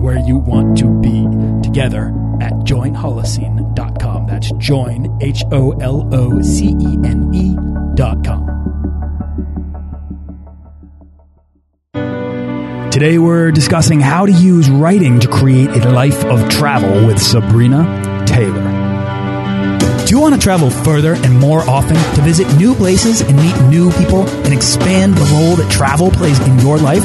where you want to be together at joinholocene.com. That's join, H O L O C E N E.com. Today we're discussing how to use writing to create a life of travel with Sabrina Taylor. Do you want to travel further and more often to visit new places and meet new people and expand the role that travel plays in your life?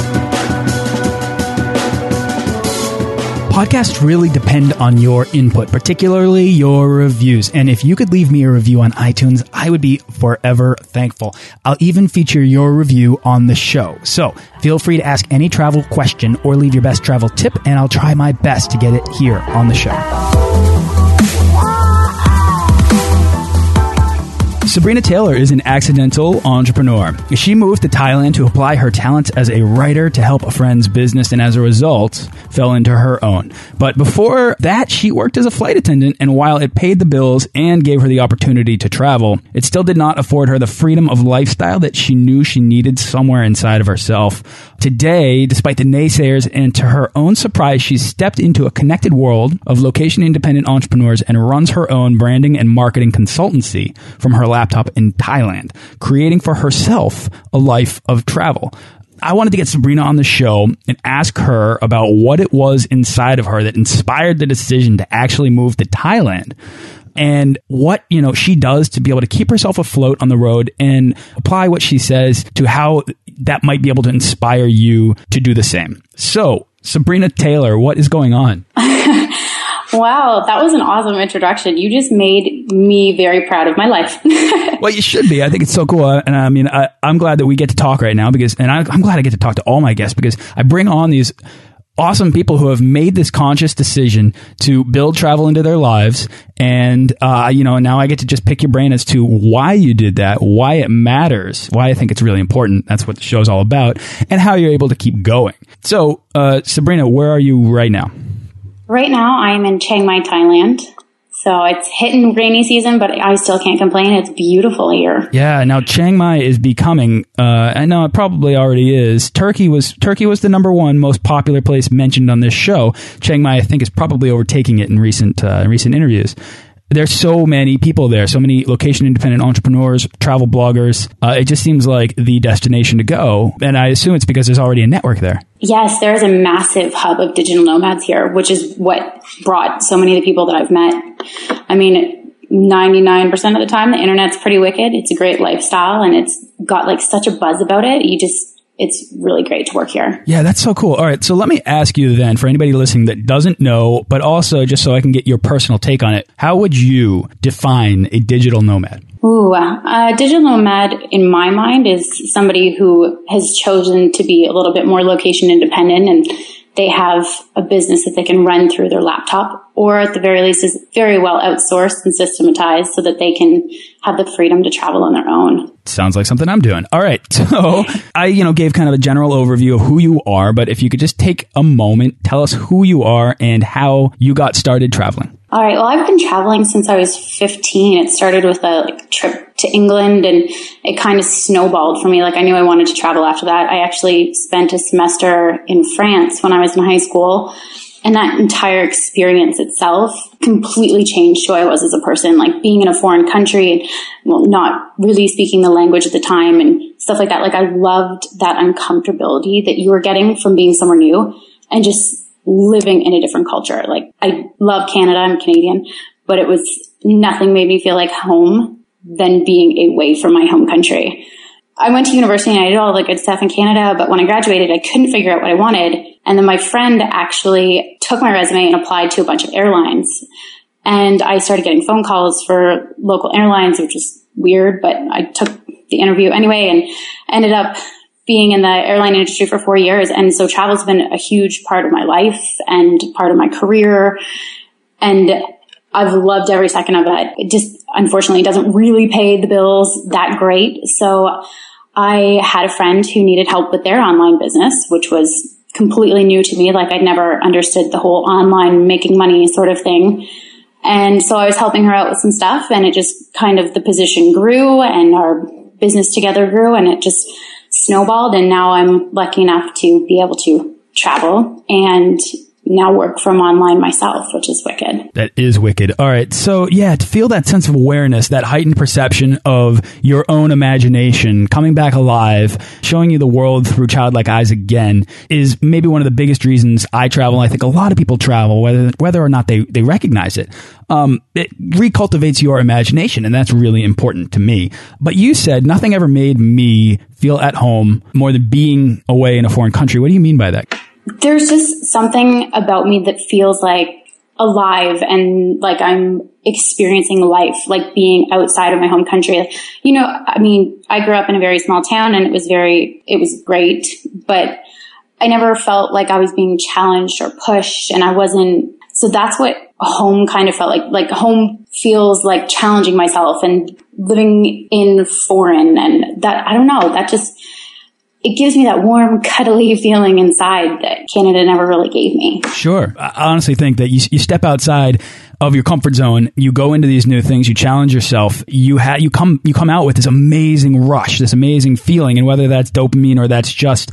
Podcasts really depend on your input, particularly your reviews. And if you could leave me a review on iTunes, I would be forever thankful. I'll even feature your review on the show. So feel free to ask any travel question or leave your best travel tip, and I'll try my best to get it here on the show. Sabrina Taylor is an accidental entrepreneur. She moved to Thailand to apply her talents as a writer to help a friend's business and as a result fell into her own. But before that, she worked as a flight attendant and while it paid the bills and gave her the opportunity to travel, it still did not afford her the freedom of lifestyle that she knew she needed somewhere inside of herself. Today, despite the naysayers and to her own surprise, she's stepped into a connected world of location independent entrepreneurs and runs her own branding and marketing consultancy from her laptop in Thailand, creating for herself a life of travel. I wanted to get Sabrina on the show and ask her about what it was inside of her that inspired the decision to actually move to Thailand and what you know she does to be able to keep herself afloat on the road and apply what she says to how that might be able to inspire you to do the same. So, Sabrina Taylor, what is going on? Wow, that was an awesome introduction. You just made me very proud of my life. well, you should be. I think it's so cool. And I mean, I, am glad that we get to talk right now because, and I, I'm glad I get to talk to all my guests because I bring on these awesome people who have made this conscious decision to build travel into their lives. And, uh, you know, now I get to just pick your brain as to why you did that, why it matters, why I think it's really important. That's what the show's all about, and how you're able to keep going. So, uh, Sabrina, where are you right now? Right now, I am in Chiang Mai, Thailand. So it's hitting rainy season, but I still can't complain. It's beautiful here. Yeah. Now Chiang Mai is becoming. Uh, I know it probably already is. Turkey was Turkey was the number one most popular place mentioned on this show. Chiang Mai, I think, is probably overtaking it in recent uh, recent interviews there's so many people there, so many location independent entrepreneurs, travel bloggers. Uh, it just seems like the destination to go. And I assume it's because there's already a network there. Yes, there's a massive hub of digital nomads here, which is what brought so many of the people that I've met. I mean, 99% of the time, the internet's pretty wicked. It's a great lifestyle and it's got like such a buzz about it. You just, it's really great to work here. Yeah, that's so cool. All right, so let me ask you then, for anybody listening that doesn't know, but also just so I can get your personal take on it, how would you define a digital nomad? Ooh, a digital nomad in my mind is somebody who has chosen to be a little bit more location independent and they have a business that they can run through their laptop or at the very least is very well outsourced and systematized so that they can have the freedom to travel on their own. Sounds like something I'm doing. All right. So I, you know, gave kind of a general overview of who you are, but if you could just take a moment, tell us who you are and how you got started traveling. All right. Well, I've been traveling since I was 15. It started with a like, trip to England and it kind of snowballed for me. Like I knew I wanted to travel after that. I actually spent a semester in France when I was in high school. And that entire experience itself completely changed who I was as a person. Like being in a foreign country, well, not really speaking the language at the time and stuff like that. Like I loved that uncomfortability that you were getting from being somewhere new and just living in a different culture. Like I love Canada. I'm Canadian, but it was nothing made me feel like home than being away from my home country. I went to university and I did all the good stuff in Canada, but when I graduated, I couldn't figure out what I wanted. And then my friend actually took my resume and applied to a bunch of airlines. And I started getting phone calls for local airlines, which is weird, but I took the interview anyway and ended up being in the airline industry for four years. And so travel's been a huge part of my life and part of my career. And I've loved every second of it. It just unfortunately doesn't really pay the bills that great. So I had a friend who needed help with their online business, which was completely new to me. Like I'd never understood the whole online making money sort of thing. And so I was helping her out with some stuff and it just kind of the position grew and our business together grew and it just snowballed. And now I'm lucky enough to be able to travel and now work from online myself, which is wicked. That is wicked. All right. So, yeah, to feel that sense of awareness, that heightened perception of your own imagination coming back alive, showing you the world through childlike eyes again is maybe one of the biggest reasons I travel. I think a lot of people travel, whether whether or not they, they recognize it. Um, it recultivates your imagination, and that's really important to me. But you said nothing ever made me feel at home more than being away in a foreign country. What do you mean by that? There's just something about me that feels like alive and like I'm experiencing life, like being outside of my home country. You know, I mean, I grew up in a very small town and it was very, it was great, but I never felt like I was being challenged or pushed and I wasn't, so that's what home kind of felt like. Like home feels like challenging myself and living in foreign and that, I don't know, that just, it gives me that warm, cuddly feeling inside that Canada never really gave me. Sure. I honestly think that you, you step outside of your comfort zone. You go into these new things. You challenge yourself. You ha- you come you come out with this amazing rush, this amazing feeling, and whether that's dopamine or that's just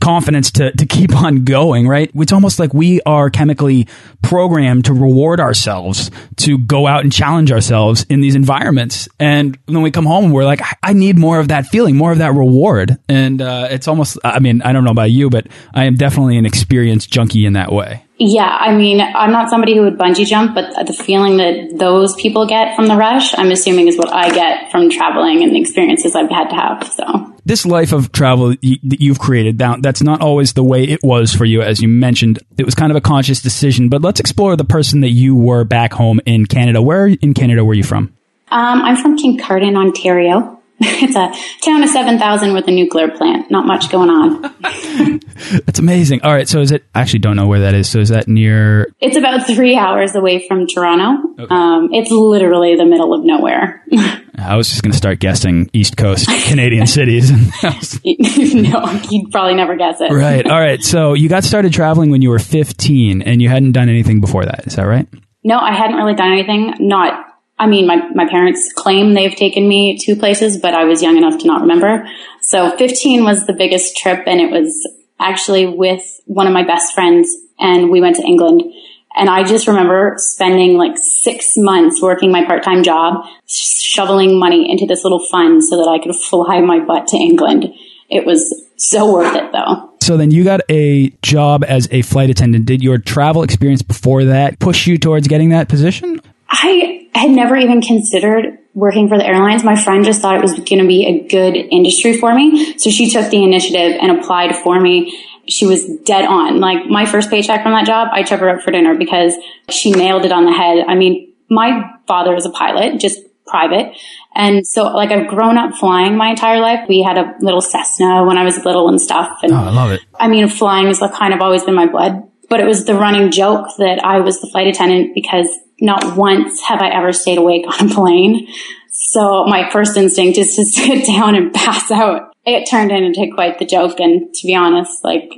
confidence to to keep on going. Right? It's almost like we are chemically programmed to reward ourselves to go out and challenge ourselves in these environments. And when we come home, we're like, I need more of that feeling, more of that reward. And uh, it's almost. I mean, I don't know about you, but I am definitely an experience junkie in that way. Yeah, I mean, I'm not somebody who would bungee jump, but the feeling that those people get from the rush, I'm assuming is what I get from traveling and the experiences I've had to have. So this life of travel that you've created, that's not always the way it was for you, as you mentioned. It was kind of a conscious decision. But let's explore the person that you were back home in Canada. Where in Canada were you from? Um, I'm from Kincardine, Ontario. it's a town of 7,000 with a nuclear plant. Not much going on. That's amazing. All right. So is it, I actually don't know where that is. So is that near? It's about three hours away from Toronto. Okay. Um, it's literally the middle of nowhere. I was just going to start guessing East Coast Canadian cities. no, you'd probably never guess it. Right. All right. So you got started traveling when you were 15 and you hadn't done anything before that. Is that right? No, I hadn't really done anything. Not I mean, my, my parents claim they've taken me to places, but I was young enough to not remember. So 15 was the biggest trip and it was actually with one of my best friends and we went to England. And I just remember spending like six months working my part-time job, shoveling money into this little fund so that I could fly my butt to England. It was so worth it though. So then you got a job as a flight attendant. Did your travel experience before that push you towards getting that position? I had never even considered working for the airlines. My friend just thought it was going to be a good industry for me. So she took the initiative and applied for me. She was dead on. Like my first paycheck from that job, I took her out for dinner because she nailed it on the head. I mean, my father is a pilot, just private. And so like I've grown up flying my entire life. We had a little Cessna when I was little and stuff. And oh, I love it. I mean, flying has kind of always been my blood, but it was the running joke that I was the flight attendant because not once have I ever stayed awake on a plane. So my first instinct is to sit down and pass out. It turned into quite the joke. And to be honest, like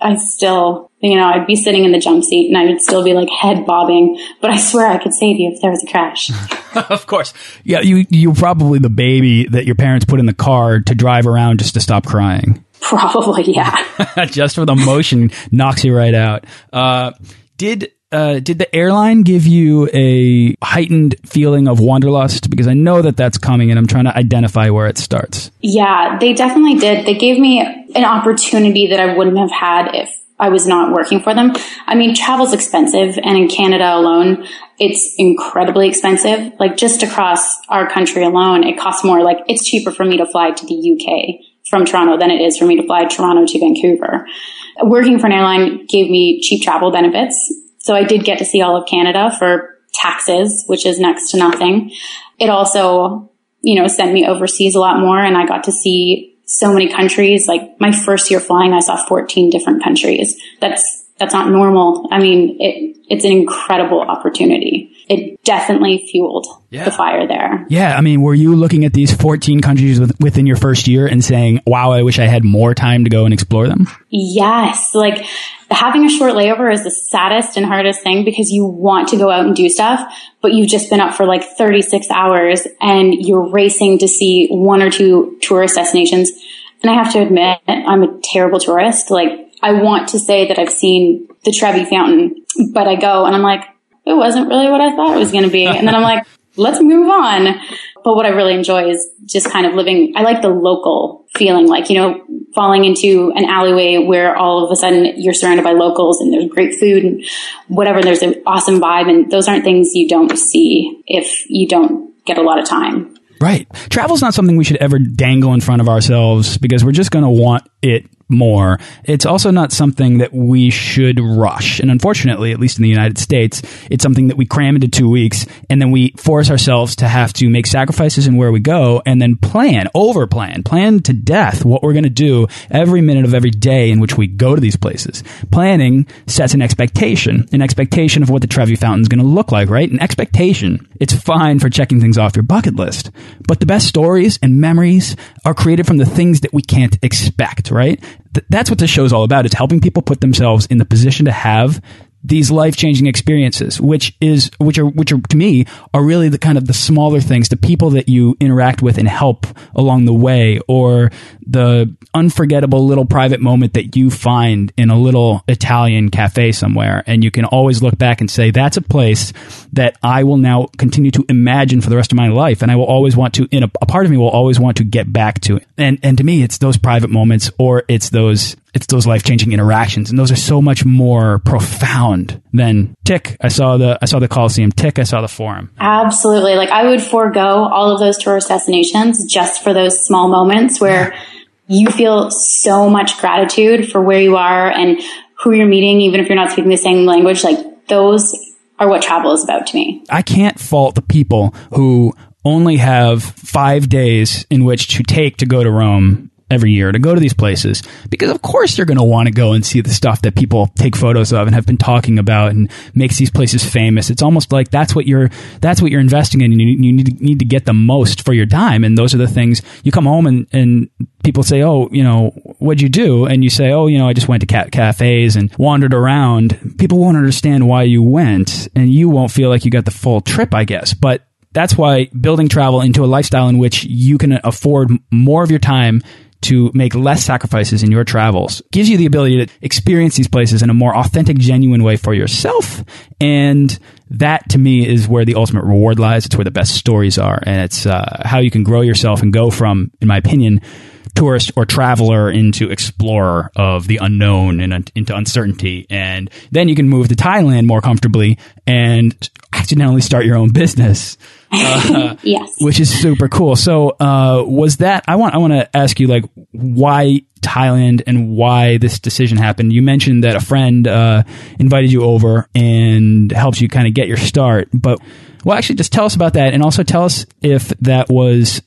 I still, you know, I'd be sitting in the jump seat and I would still be like head bobbing, but I swear I could save you if there was a crash. of course. Yeah. You, you're probably the baby that your parents put in the car to drive around just to stop crying. Probably. Yeah. just for the motion knocks you right out. Uh, did uh, did the airline give you a heightened feeling of wanderlust? Because I know that that's coming and I'm trying to identify where it starts. Yeah, they definitely did. They gave me an opportunity that I wouldn't have had if I was not working for them. I mean, travel's expensive and in Canada alone, it's incredibly expensive. Like just across our country alone, it costs more. Like it's cheaper for me to fly to the UK from Toronto than it is for me to fly Toronto to Vancouver. Working for an airline gave me cheap travel benefits so I did get to see all of Canada for taxes, which is next to nothing. It also, you know, sent me overseas a lot more and I got to see so many countries. Like my first year flying, I saw 14 different countries. That's, that's not normal. I mean, it, it's an incredible opportunity. It definitely fueled yeah. the fire there. Yeah. I mean, were you looking at these 14 countries within your first year and saying, wow, I wish I had more time to go and explore them? Yes. Like having a short layover is the saddest and hardest thing because you want to go out and do stuff, but you've just been up for like 36 hours and you're racing to see one or two tourist destinations. And I have to admit, I'm a terrible tourist. Like I want to say that I've seen the Trevi Fountain, but I go and I'm like, it wasn't really what I thought it was going to be. And then I'm like, let's move on. But what I really enjoy is just kind of living. I like the local feeling, like, you know, falling into an alleyway where all of a sudden you're surrounded by locals and there's great food and whatever. And there's an awesome vibe. And those aren't things you don't see if you don't get a lot of time. Right. Travel's not something we should ever dangle in front of ourselves because we're just going to want it more. It's also not something that we should rush. And unfortunately, at least in the United States, it's something that we cram into two weeks and then we force ourselves to have to make sacrifices in where we go and then plan, over plan, plan to death what we're going to do every minute of every day in which we go to these places. Planning sets an expectation, an expectation of what the Trevi Fountain is going to look like, right? An expectation. It's fine for checking things off your bucket list, but the best stories and memories are created from the things that we can't expect, right? Th that's what this show is all about. It's helping people put themselves in the position to have these life-changing experiences which is which are which are to me are really the kind of the smaller things the people that you interact with and help along the way or the unforgettable little private moment that you find in a little Italian cafe somewhere. And you can always look back and say that's a place that I will now continue to imagine for the rest of my life. And I will always want to in a, a part of me will always want to get back to and and to me it's those private moments or it's those it's those life changing interactions, and those are so much more profound than tick. I saw the I saw the Coliseum. Tick. I saw the Forum. Absolutely. Like I would forego all of those tourist destinations just for those small moments where you feel so much gratitude for where you are and who you're meeting, even if you're not speaking the same language. Like those are what travel is about to me. I can't fault the people who only have five days in which to take to go to Rome every year to go to these places. Because of course you're going to want to go and see the stuff that people take photos of and have been talking about and makes these places famous. It's almost like that's what you're that's what you're investing in you, you need, to, need to get the most for your time. And those are the things you come home and, and people say oh you know what'd you do? And you say oh you know i just went to ca cafes and wandered around. People won't understand why you went and you won't feel like you got the full trip i guess. But that's why building travel into a lifestyle in which you can afford more of your time to make less sacrifices in your travels gives you the ability to experience these places in a more authentic, genuine way for yourself. And that to me is where the ultimate reward lies. It's where the best stories are. And it's uh, how you can grow yourself and go from, in my opinion, tourist or traveler into explorer of the unknown and into uncertainty. And then you can move to Thailand more comfortably and accidentally start your own business. Uh, yes. Which is super cool. So, uh, was that, I want, I want to ask you, like, why Thailand and why this decision happened. You mentioned that a friend, uh, invited you over and helped you kind of get your start, but, well, actually, just tell us about that and also tell us if that was,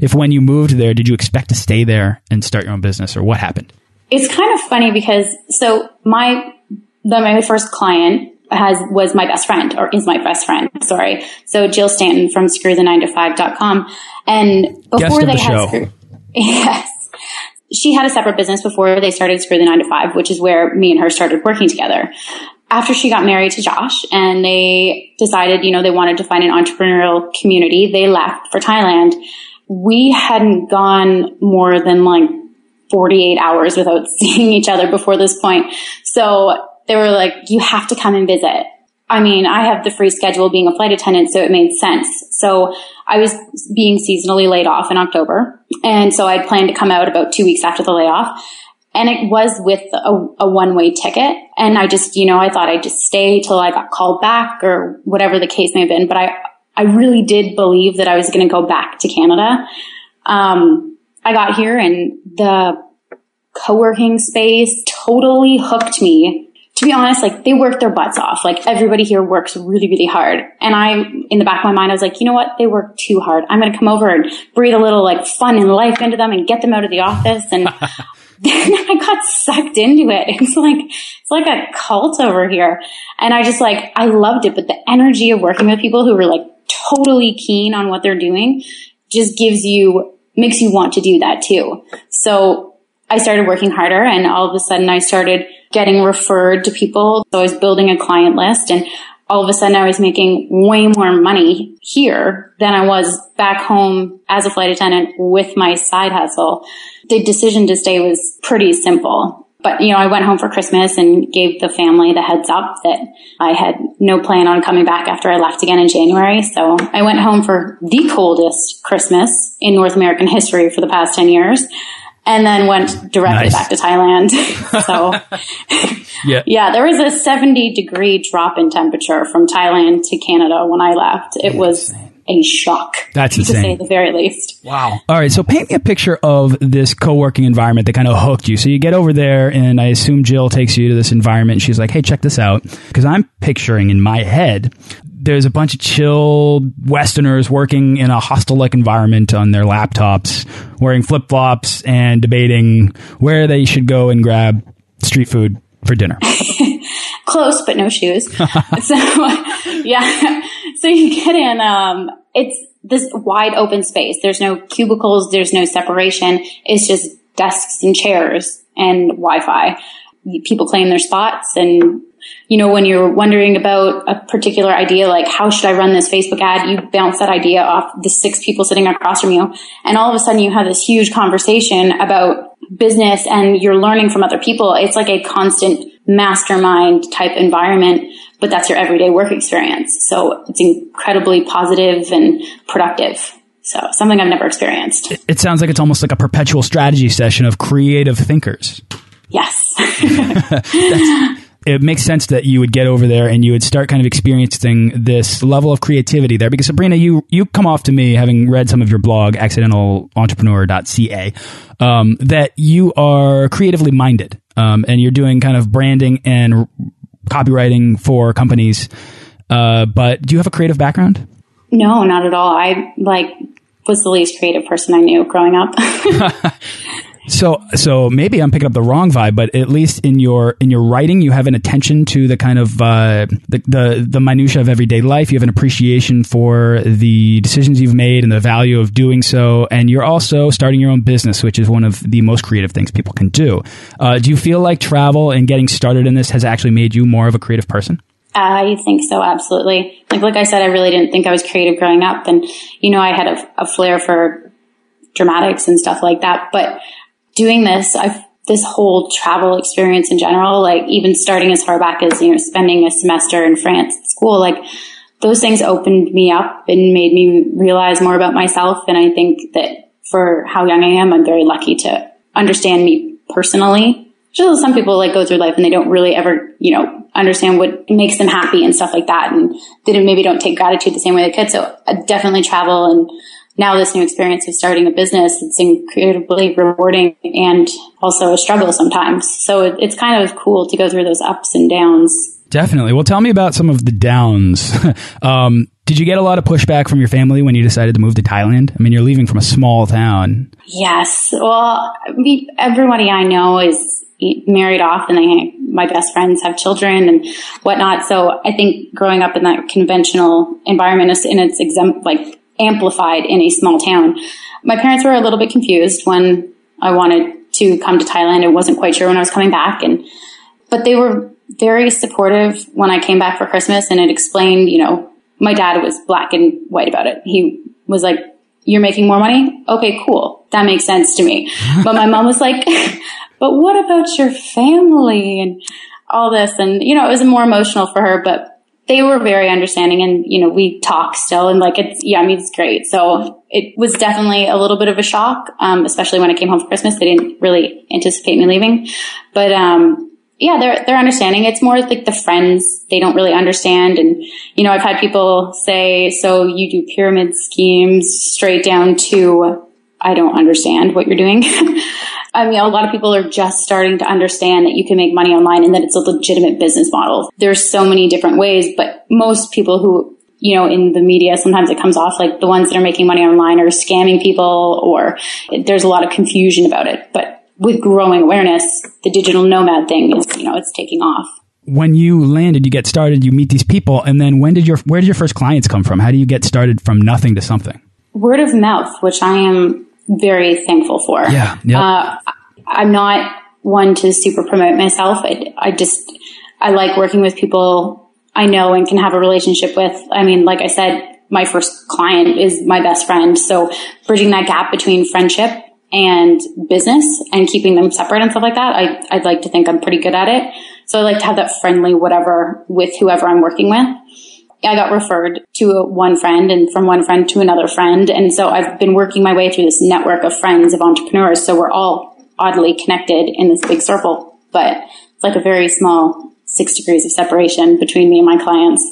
if when you moved there, did you expect to stay there and start your own business or what happened? It's kind of funny because, so my, the, my first client has was my best friend or is my best friend. Sorry. So Jill Stanton from screwthe9to5.com. And before they the had Screw, yes. She had a separate business before they started Screw the 9 to 5, which is where me and her started working together. After she got married to Josh and they decided, you know, they wanted to find an entrepreneurial community, they left for Thailand. We hadn't gone more than like 48 hours without seeing each other before this point. So they were like, you have to come and visit. I mean, I have the free schedule being a flight attendant, so it made sense. So I was being seasonally laid off in October. And so I'd planned to come out about two weeks after the layoff. And it was with a, a one way ticket. And I just, you know, I thought I'd just stay till I got called back or whatever the case may have been. But I, I really did believe that I was going to go back to Canada. Um, I got here and the co working space totally hooked me to be honest, like they work their butts off. Like everybody here works really, really hard. And I, in the back of my mind, I was like, you know what? They work too hard. I'm going to come over and breathe a little like fun and life into them and get them out of the office. And then I got sucked into it. It's like, it's like a cult over here. And I just like, I loved it. But the energy of working with people who were like totally keen on what they're doing just gives you, makes you want to do that too. So I started working harder and all of a sudden I started getting referred to people. So I was building a client list and all of a sudden I was making way more money here than I was back home as a flight attendant with my side hustle. The decision to stay was pretty simple. But, you know, I went home for Christmas and gave the family the heads up that I had no plan on coming back after I left again in January. So I went home for the coldest Christmas in North American history for the past 10 years and then went directly nice. back to Thailand. so, yeah. yeah, there was a 70 degree drop in temperature from Thailand to Canada when I left. It was a shock. That's insane. To say the very least. Wow. All right. So paint me a picture of this co-working environment that kind of hooked you. So you get over there and I assume Jill takes you to this environment and she's like, Hey, check this out. Cause I'm picturing in my head there's a bunch of chill Westerners working in a hostel-like environment on their laptops, wearing flip-flops and debating where they should go and grab street food for dinner. Close, but no shoes. so, yeah. So you get in, um, it's this wide open space. There's no cubicles. There's no separation. It's just desks and chairs and Wi-Fi. People claim their spots and you know, when you're wondering about a particular idea, like how should I run this Facebook ad? You bounce that idea off the six people sitting across from you. And all of a sudden you have this huge conversation about business and you're learning from other people. It's like a constant mastermind type environment, but that's your everyday work experience. So it's incredibly positive and productive. So something I've never experienced. It sounds like it's almost like a perpetual strategy session of creative thinkers. Yes. it makes sense that you would get over there and you would start kind of experiencing this level of creativity there. Because Sabrina, you you come off to me having read some of your blog, accidentalentrepreneur.ca, um, that you are creatively minded um, and you're doing kind of branding and copywriting for companies. Uh, but do you have a creative background? No, not at all. I like was the least creative person I knew growing up. So, so maybe I'm picking up the wrong vibe, but at least in your in your writing, you have an attention to the kind of uh, the, the the minutia of everyday life. You have an appreciation for the decisions you've made and the value of doing so, and you're also starting your own business, which is one of the most creative things people can do. Uh, do you feel like travel and getting started in this has actually made you more of a creative person? I think so, absolutely. Like like I said, I really didn't think I was creative growing up, and you know, I had a, a flair for dramatics and stuff like that, but doing this, I've this whole travel experience in general, like even starting as far back as, you know, spending a semester in France at school, like those things opened me up and made me realize more about myself. And I think that for how young I am, I'm very lucky to understand me personally. Just some people like go through life and they don't really ever, you know, understand what makes them happy and stuff like that. And they maybe don't take gratitude the same way they could. So I definitely travel and now this new experience of starting a business, it's incredibly rewarding and also a struggle sometimes. So it, it's kind of cool to go through those ups and downs. Definitely. Well, tell me about some of the downs. um, did you get a lot of pushback from your family when you decided to move to Thailand? I mean, you're leaving from a small town. Yes. Well, everybody I know is married off and they, my best friends have children and whatnot. So I think growing up in that conventional environment is in its exempt, like amplified in a small town. My parents were a little bit confused when I wanted to come to Thailand. I wasn't quite sure when I was coming back and, but they were very supportive when I came back for Christmas and it explained, you know, my dad was black and white about it. He was like, you're making more money? Okay, cool. That makes sense to me. but my mom was like, but what about your family and all this? And, you know, it was more emotional for her, but they were very understanding and, you know, we talk still and like it's, yeah, I mean, it's great. So it was definitely a little bit of a shock, um, especially when I came home for Christmas. They didn't really anticipate me leaving, but, um, yeah, they're, they're understanding. It's more like the friends, they don't really understand. And, you know, I've had people say, so you do pyramid schemes straight down to, I don't understand what you're doing. I mean, a lot of people are just starting to understand that you can make money online and that it's a legitimate business model. There's so many different ways, but most people who you know, in the media, sometimes it comes off like the ones that are making money online are scamming people or there's a lot of confusion about it. But with growing awareness, the digital nomad thing is, you know, it's taking off. When you landed, you get started, you meet these people, and then when did your where did your first clients come from? How do you get started from nothing to something? Word of mouth, which I am very thankful for. Yeah, yep. uh, I'm not one to super promote myself. I, I just I like working with people I know and can have a relationship with. I mean, like I said, my first client is my best friend, so bridging that gap between friendship and business and keeping them separate and stuff like that, I, I'd like to think I'm pretty good at it. So I like to have that friendly whatever with whoever I'm working with. I got referred to one friend and from one friend to another friend. And so I've been working my way through this network of friends of entrepreneurs. So we're all oddly connected in this big circle, but it's like a very small six degrees of separation between me and my clients.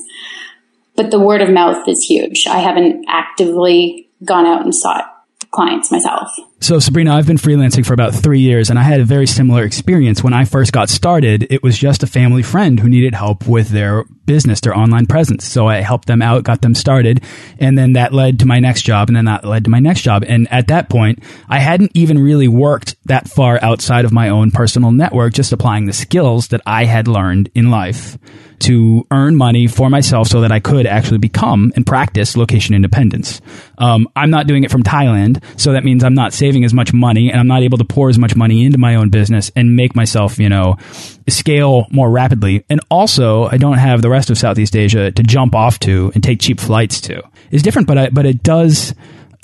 But the word of mouth is huge. I haven't actively gone out and sought clients myself. So, Sabrina, I've been freelancing for about three years, and I had a very similar experience. When I first got started, it was just a family friend who needed help with their business, their online presence. So I helped them out, got them started, and then that led to my next job, and then that led to my next job. And at that point, I hadn't even really worked that far outside of my own personal network, just applying the skills that I had learned in life to earn money for myself so that I could actually become and practice location independence. Um, I'm not doing it from Thailand, so that means I'm not saving as much money and I'm not able to pour as much money into my own business and make myself, you know, scale more rapidly. And also, I don't have the rest of Southeast Asia to jump off to and take cheap flights to. It's different, but I, but it does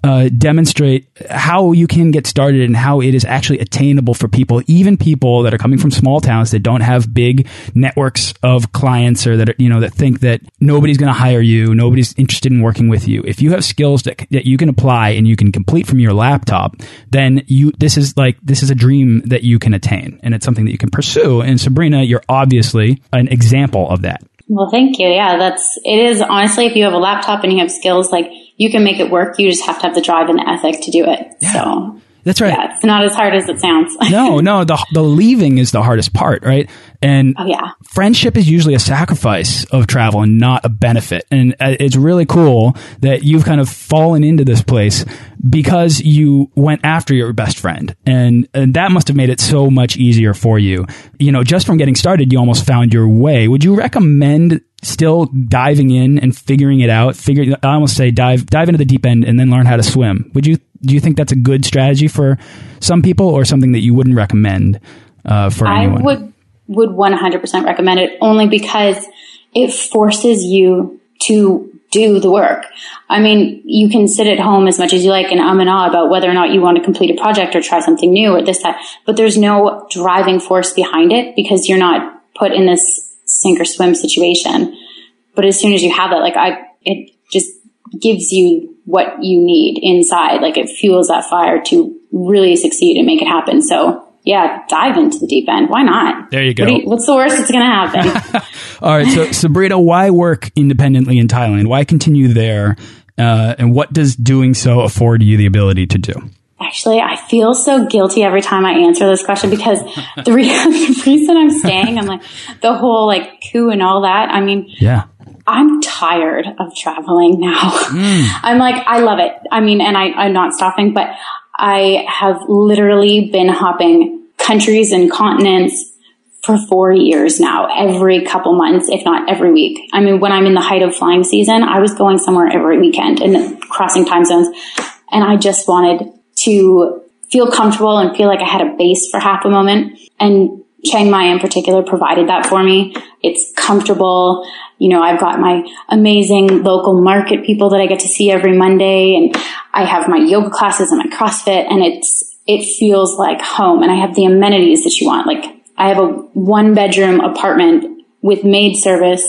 uh, demonstrate how you can get started and how it is actually attainable for people, even people that are coming from small towns that don't have big networks of clients or that are, you know that think that nobody's going to hire you, nobody's interested in working with you. If you have skills that that you can apply and you can complete from your laptop, then you this is like this is a dream that you can attain, and it's something that you can pursue. And Sabrina, you're obviously an example of that. Well, thank you. Yeah, that's it. Is honestly, if you have a laptop and you have skills like you can make it work. You just have to have the drive and the ethic to do it. Yeah. So that's right. Yeah, it's not as hard as it sounds. no, no, the the leaving is the hardest part, right? And oh, yeah. friendship is usually a sacrifice of travel and not a benefit. And uh, it's really cool that you've kind of fallen into this place because you went after your best friend. And, and that must have made it so much easier for you. You know, just from getting started, you almost found your way. Would you recommend still diving in and figuring it out? Figure, I almost say dive, dive into the deep end and then learn how to swim. Would you, do you think that's a good strategy for some people or something that you wouldn't recommend uh, for I anyone? I would would 100% recommend it only because it forces you to do the work. I mean, you can sit at home as much as you like and um and ah about whether or not you want to complete a project or try something new or this, that, but there's no driving force behind it because you're not put in this sink or swim situation. But as soon as you have that, like I, it just gives you what you need inside. Like it fuels that fire to really succeed and make it happen. So yeah, dive into the deep end. Why not? There you go. What you, what's the worst that's going to happen? All right. So, Sabrina, why work independently in Thailand? Why continue there? Uh, and what does doing so afford you the ability to do? Actually, I feel so guilty every time I answer this question because the, re the reason I'm staying, I'm like the whole like coup and all that. I mean, yeah. I'm tired of traveling now. Mm. I'm like, I love it. I mean, and I, I'm not stopping, but I have literally been hopping countries and continents for four years now, every couple months, if not every week. I mean, when I'm in the height of flying season, I was going somewhere every weekend and crossing time zones. And I just wanted to feel comfortable and feel like I had a base for half a moment. And Chiang Mai in particular provided that for me. It's comfortable. You know, I've got my amazing local market people that I get to see every Monday and I have my yoga classes and my CrossFit and it's, it feels like home and I have the amenities that you want. Like I have a one bedroom apartment with maid service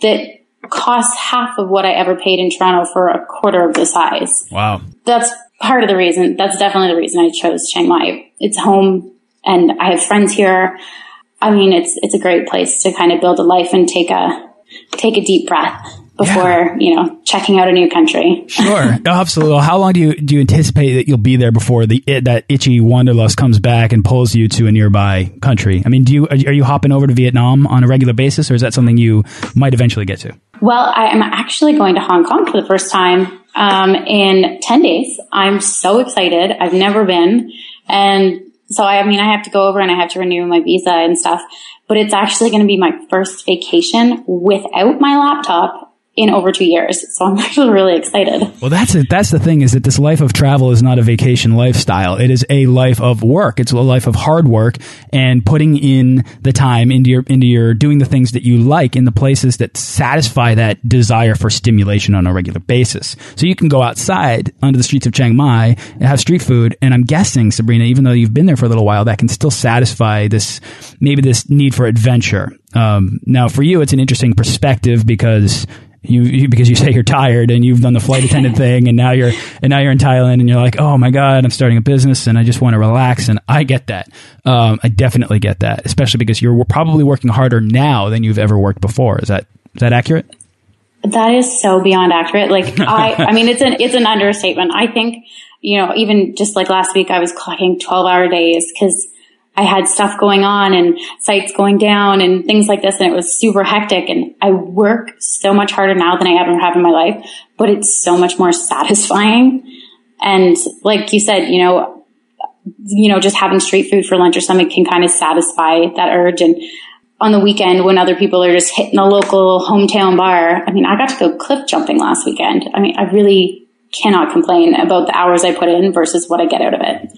that costs half of what I ever paid in Toronto for a quarter of the size. Wow. That's part of the reason. That's definitely the reason I chose Chiang Mai. It's home and I have friends here. I mean, it's, it's a great place to kind of build a life and take a, take a deep breath before yeah. you know checking out a new country. sure, absolutely. Well, how long do you do you anticipate that you'll be there before the it, that itchy wanderlust comes back and pulls you to a nearby country? I mean, do you are you hopping over to Vietnam on a regular basis, or is that something you might eventually get to? Well, I am actually going to Hong Kong for the first time um, in ten days. I'm so excited. I've never been, and so I, I mean, I have to go over and I have to renew my visa and stuff. But it's actually going to be my first vacation without my laptop in over two years. So I'm actually really excited. Well, that's it. That's the thing is that this life of travel is not a vacation lifestyle. It is a life of work. It's a life of hard work and putting in the time into your, into your doing the things that you like in the places that satisfy that desire for stimulation on a regular basis. So you can go outside under the streets of Chiang Mai and have street food. And I'm guessing, Sabrina, even though you've been there for a little while, that can still satisfy this, maybe this need for adventure. Um, now for you, it's an interesting perspective because you, you, because you say you're tired and you've done the flight attendant thing and now you're and now you're in Thailand and you're like oh my god I'm starting a business and I just want to relax and I get that. Um, I definitely get that especially because you're probably working harder now than you've ever worked before. Is that is that accurate? That is so beyond accurate. Like I I mean it's an it's an understatement. I think you know even just like last week I was clocking 12 hour days because I had stuff going on and sites going down and things like this. And it was super hectic. And I work so much harder now than I ever have in my life, but it's so much more satisfying. And like you said, you know, you know, just having street food for lunch or something can kind of satisfy that urge. And on the weekend when other people are just hitting the local hometown bar, I mean, I got to go cliff jumping last weekend. I mean, I really cannot complain about the hours I put in versus what I get out of it.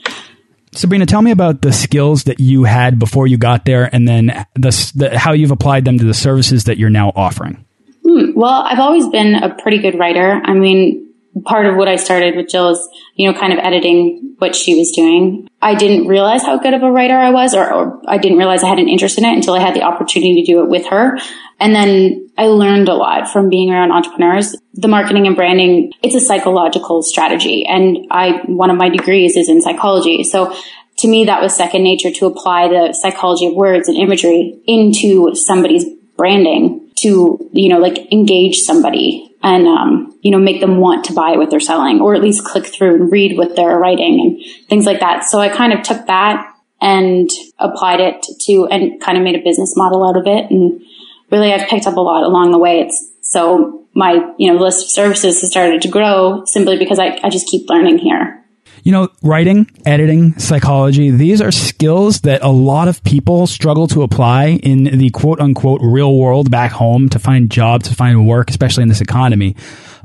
Sabrina, tell me about the skills that you had before you got there and then the, the how you've applied them to the services that you're now offering. Hmm. Well, I've always been a pretty good writer. I mean, part of what I started with Jill is, you know, kind of editing what she was doing. I didn't realize how good of a writer I was, or, or, I didn't realize I had an interest in it until I had the opportunity to do it with her. And then I learned a lot from being around entrepreneurs. The marketing and branding, it's a psychological strategy. And I, one of my degrees is in psychology. So to me, that was second nature to apply the psychology of words and imagery into somebody's branding to, you know, like engage somebody and, um, you know, make them want to buy what they're selling or at least click through and read what they're writing and things like that. So I kind of took that and applied it to, and kind of made a business model out of it. And really I've picked up a lot along the way. It's so my, you know, list of services has started to grow simply because I, I just keep learning here. You know, writing, editing, psychology, these are skills that a lot of people struggle to apply in the quote unquote real world back home to find jobs, to find work, especially in this economy.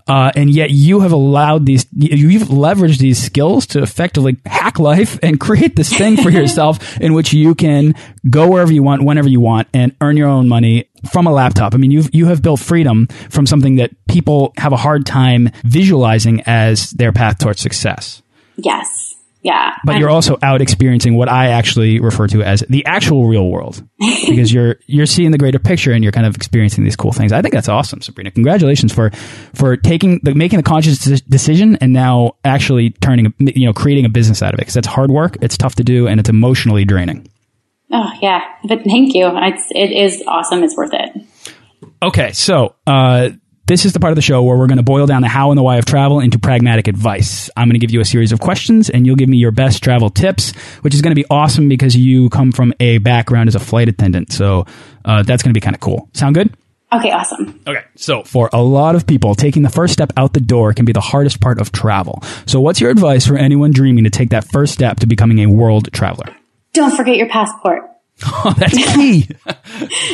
Uh, and yet you have allowed these, you've leveraged these skills to effectively hack life and create this thing for yourself in which you can go wherever you want, whenever you want, and earn your own money from a laptop. I mean, you've, you have built freedom from something that people have a hard time visualizing as their path towards success. Yes. Yeah. But you're also out experiencing what I actually refer to as the actual real world because you're you're seeing the greater picture and you're kind of experiencing these cool things. I think that's awesome, Sabrina. Congratulations for for taking the making the conscious decision and now actually turning you know creating a business out of it because that's hard work, it's tough to do and it's emotionally draining. Oh, yeah. But thank you. It's it is awesome. It's worth it. Okay, so uh this is the part of the show where we're going to boil down the how and the why of travel into pragmatic advice. I'm going to give you a series of questions and you'll give me your best travel tips, which is going to be awesome because you come from a background as a flight attendant. So uh, that's going to be kind of cool. Sound good? Okay, awesome. Okay, so for a lot of people, taking the first step out the door can be the hardest part of travel. So, what's your advice for anyone dreaming to take that first step to becoming a world traveler? Don't forget your passport. Oh, that's key.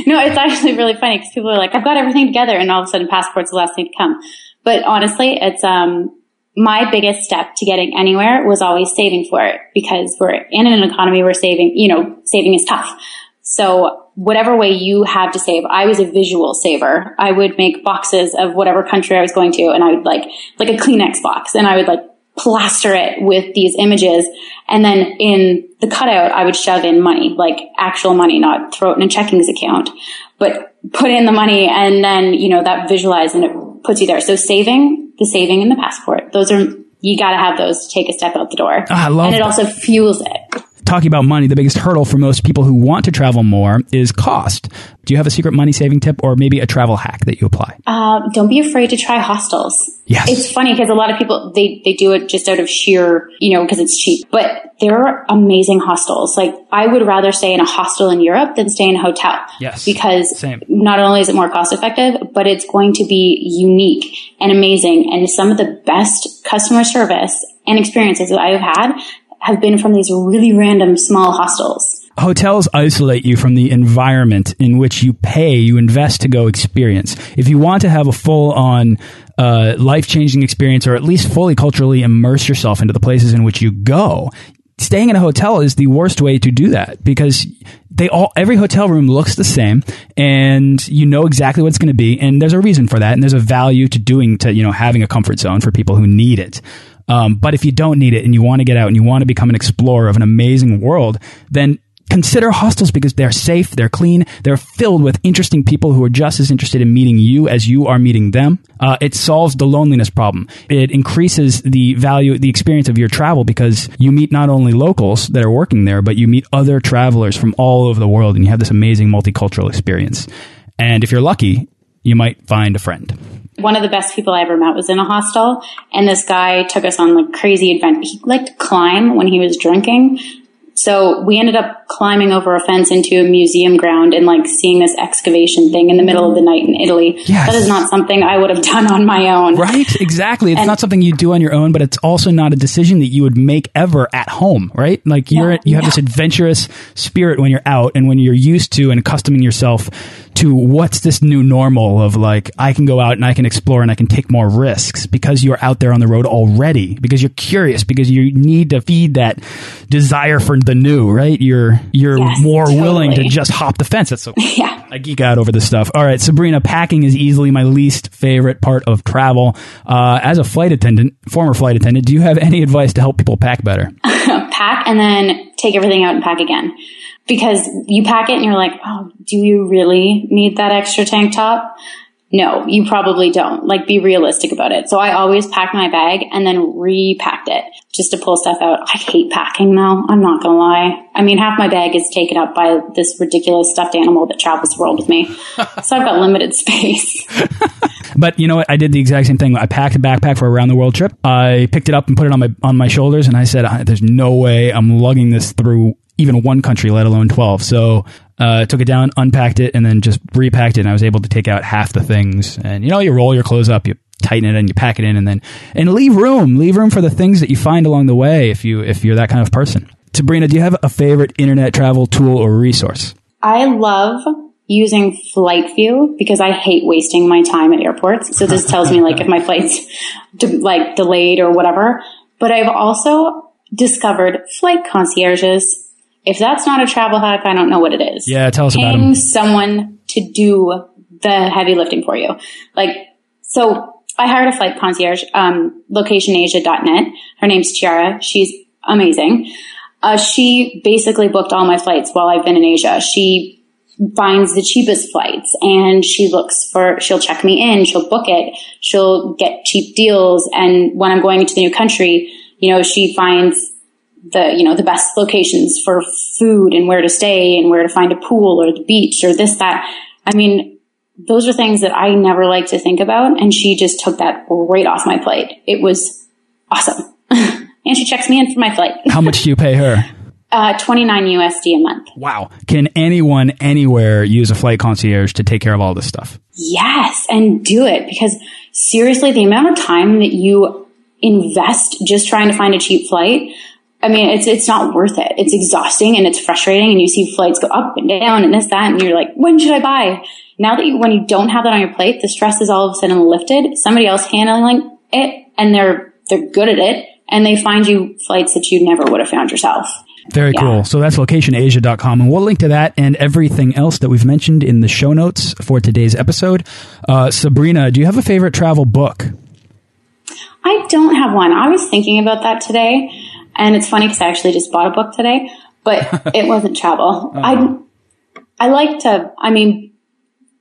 no, it's actually really funny because people are like, I've got everything together and all of a sudden passport's the last thing to come. But honestly, it's, um, my biggest step to getting anywhere was always saving for it because we're in an economy where saving, you know, saving is tough. So whatever way you have to save, I was a visual saver. I would make boxes of whatever country I was going to and I would like, like a Kleenex box and I would like plaster it with these images. And then in the cutout, I would shove in money, like actual money, not throw it in a checkings account, but put in the money and then, you know, that visualize and it puts you there. So saving, the saving and the passport, those are, you got to have those to take a step out the door. Oh, I love And it that. also fuels it. Talking about money, the biggest hurdle for most people who want to travel more is cost. Do you have a secret money saving tip or maybe a travel hack that you apply? Uh, don't be afraid to try hostels. Yes. It's funny because a lot of people, they, they do it just out of sheer, you know, because it's cheap. But there are amazing hostels. Like I would rather stay in a hostel in Europe than stay in a hotel. Yes. Because Same. not only is it more cost effective, but it's going to be unique and amazing. And some of the best customer service and experiences that I've had have been from these really random small hostels. Hotels isolate you from the environment in which you pay, you invest to go experience. If you want to have a full on uh, life changing experience or at least fully culturally immerse yourself into the places in which you go, staying in a hotel is the worst way to do that because they all every hotel room looks the same and you know exactly what it's going to be and there's a reason for that and there's a value to doing to you know having a comfort zone for people who need it um, but if you don't need it and you want to get out and you want to become an explorer of an amazing world then consider hostels because they're safe, they're clean, they're filled with interesting people who are just as interested in meeting you as you are meeting them. Uh, it solves the loneliness problem. It increases the value, the experience of your travel because you meet not only locals that are working there, but you meet other travelers from all over the world and you have this amazing multicultural experience. And if you're lucky, you might find a friend. One of the best people I ever met was in a hostel, and this guy took us on like crazy adventure. He liked to climb when he was drinking, so we ended up climbing over a fence into a museum ground and like seeing this excavation thing in the middle of the night in Italy. Yes. That is not something I would have done on my own. Right? Exactly. It's And- not something you do on your own, but it's also not a decision that you would make ever at home, right? Like you're No, you have no. this adventurous spirit when you're out and when you're used to and accustoming yourself to what's this new normal of like I can go out and I can explore and I can take more risks because you're out there on the road already because you're curious because you need to feed that desire for the new, right? You're you're Yes, more willing to just hop the fence. That's so Yeah. I geek out over this stuff. All right, Sabrina, packing is easily my least favorite part of travel. Uh, as a flight attendant, former flight attendant, do you have any advice to help people pack better? pack and then take everything out and pack again. Because you pack it and you're like, oh, do you really need that extra tank top? No, you probably don't. Like, be realistic about it. So I always pack my bag and then repacked it just to pull stuff out. I hate packing though. I'm not gonna lie. I mean, half my bag is taken up by this ridiculous stuffed animal that travels the world with me. so I've got limited space. But you know what? I did the exact same thing. I packed a backpack for a round the world trip. I picked it up and put it on my on my shoulders, and I said, "There's no way I'm lugging this through even one country, let alone 12." So. Uh, took it down, unpacked it, and then just repacked it. And I was able to take out half the things. And you know, you roll your clothes up, you tighten it, and you pack it in, and then and leave room, leave room for the things that you find along the way. If you if you're that kind of person. Sabrina, do you have a favorite internet travel tool or resource? I love using Flight View because I hate wasting my time at airports. So this tells me like if my flight's de- like delayed or whatever. But I've also discovered flight concierges. If that's not a travel hack, I don't know what it is. Yeah, tell us about Paying them. someone to do the heavy lifting for you. Like, so I hired a flight concierge, um, locationasia.net. Her name's Chiara. She's amazing. Uh, she basically booked all my flights while I've been in Asia. She finds the cheapest flights and she looks for, she'll check me in, she'll book it, she'll get cheap deals. And when I'm going into the new country, you know, she finds the, you know, the best locations for food and where to stay and where to find a pool or the beach or this, that. I mean, those are things that I never like to think about. And she just took that right off my plate. It was awesome. and she checks me in for my flight. How much do you pay her? Uh, 29 USD a month. Wow. Can anyone anywhere use a flight concierge to take care of all this stuff? Yes, and do it because seriously, the amount of time that you invest just trying to find a cheap flight, I mean, it's it's not worth it. It's exhausting and it's frustrating, and you see flights go up and down and this that, and you're like, when should I buy? Now that you, when you don't have that on your plate, the stress is all of a sudden lifted. Somebody else handling it, and they're they're good at it, and they find you flights that you never would have found yourself. Very Yeah. cool. So that's locationasia.com. And we'll link to that and everything else that we've mentioned in the show notes for today's episode. Uh, Sabrina, do you have a favorite travel book? I don't have one. I was thinking about that today, and it's funny because I actually just bought a book today, but it wasn't travel. I I like to. I mean,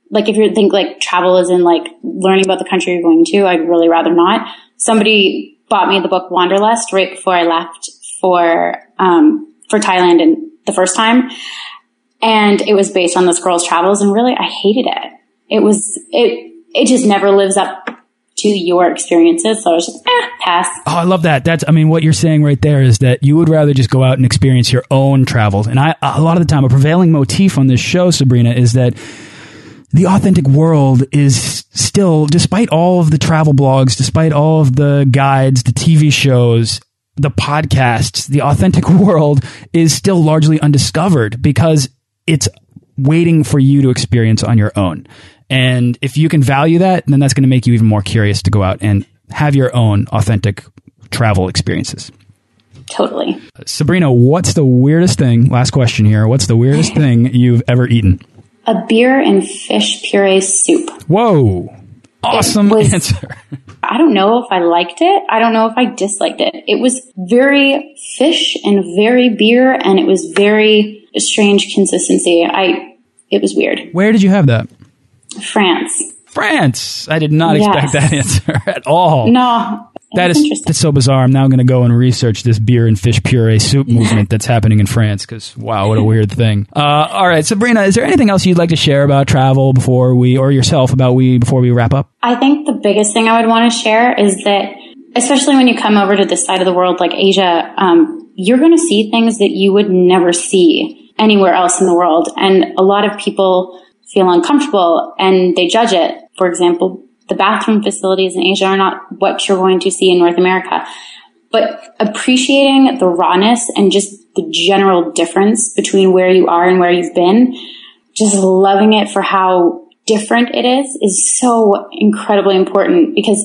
like if you think like travel is in like learning about the country you're going to, I'd really rather not. Somebody bought me the book Wanderlust right before I left for um, for Thailand and the first time. And it was based on this girl's travels and really I hated it. It was, it, it just never lives up to your experiences. So I was just, eh, pass. Oh, I love that. That's, I mean, what you're saying right there is that you would rather just go out and experience your own travels. And I, a lot of the time, a prevailing motif on this show, Sabrina, is that the authentic world is still, despite all of the travel blogs, despite all of the guides, the TV shows, the podcasts, the authentic world is still largely undiscovered because it's waiting for you to experience on your own. And if you can value that, then that's going to make you even more curious to go out and have your own authentic travel experiences. Totally. Sabrina, what's the weirdest thing? Last question here. What's the weirdest thing you've ever eaten? A beer and fish puree soup. Whoa. Awesome was, answer. I don't know if I liked it. I don't know if I disliked it. It was very fish and very beer, and it was very strange consistency. I it was weird. Where did you have that? France. France. I did not yes. expect that answer at all. No. That is that's so bizarre. I'm now going to go and research this beer and fish puree soup movement that's happening in France because wow, what a weird thing. Uh, all right, Sabrina, is there anything else you'd like to share about travel before we, or yourself about we before we wrap up? I think the biggest thing I would want to share is that, especially when you come over to this side of the world like Asia, um, you're going to see things that you would never see anywhere else in the world, and a lot of people feel uncomfortable and they judge it. For example, the bathroom facilities in Asia are not what you're going to see in North America. But appreciating the rawness and just the general difference between where you are and where you've been, just loving it for how different it is, is so incredibly important because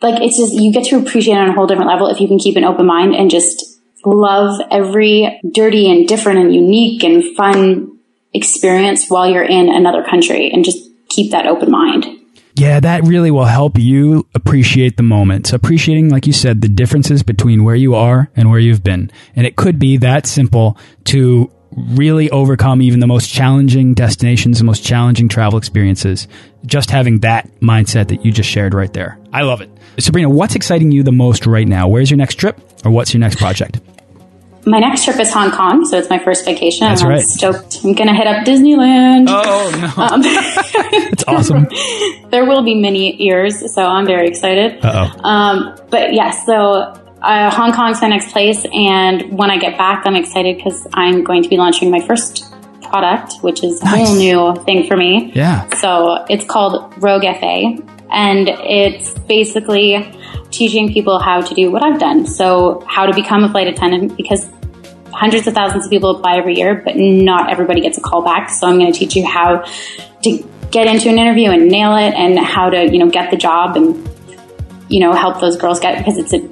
like it's just, you get to appreciate it on a whole different level if you can keep an open mind and just love every dirty and different and unique and fun experience while you're in another country and just keep that open mind. Yeah, that really will help you appreciate the moments. Appreciating, like you said, the differences between where you are and where you've been. And it could be that simple to really overcome even the most challenging destinations, the most challenging travel experiences. Just having that mindset that you just shared right there. I love it. Sabrina, what's exciting you the most right now? Where's your next trip or what's your next project? My next trip is Hong Kong, so it's my first vacation. That's I'm right. stoked. I'm going to hit up Disneyland. Oh no, um, it's awesome. there will be many ears, so I'm very excited. oh. Um, but yes, yeah, so uh, Hong Kong's my next place, and when I get back, I'm excited because I'm going to be launching my first product, which is nice. a whole new thing for me. Yeah. So it's called Rogue FA, and it's basically teaching people how to do what I've done. So how to become a flight attendant because hundreds of thousands of people apply every year, but not everybody gets a call back. So I'm going to teach you how to get into an interview and nail it and how to, you know, get the job and, you know, help those girls get, because it's a,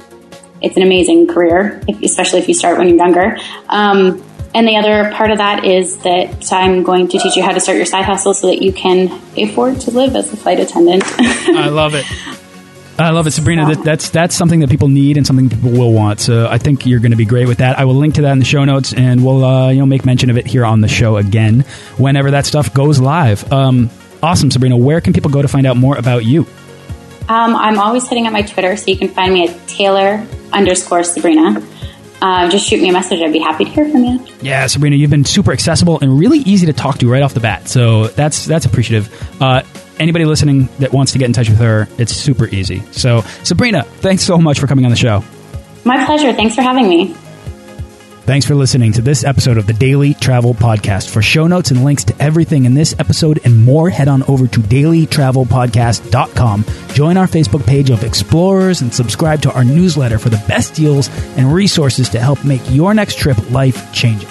it's an amazing career, if, especially if you start when you're younger. Um, and the other part of that is that I'm going to teach you how to start your side hustle so that you can afford to live as a flight attendant. I love it. I love it, Sabrina. That, that's that's something that people need and something people will want. So I think you're going to be great with that. I will link to that in the show notes, and we'll uh, you know make mention of it here on the show again whenever that stuff goes live. Um, awesome, Sabrina. Where can people go to find out more about you? Um, I'm always hitting up my Twitter, so you can find me at Taylor underscore Sabrina. Uh, just shoot me a message. I'd be happy to hear from you. Yeah, Sabrina, you've been super accessible and really easy to talk to right off the bat. So that's that's appreciative. Uh, anybody listening that wants to get in touch with her, it's super easy. So, Sabrina, thanks so much for coming on the show. My pleasure. Thanks for having me. Thanks for listening to this episode of the Daily Travel Podcast. For show notes and links to everything in this episode and more, head on over to dailytravelpodcast.com. Join our Facebook page of explorers and subscribe to our newsletter for the best deals and resources to help make your next trip life changing.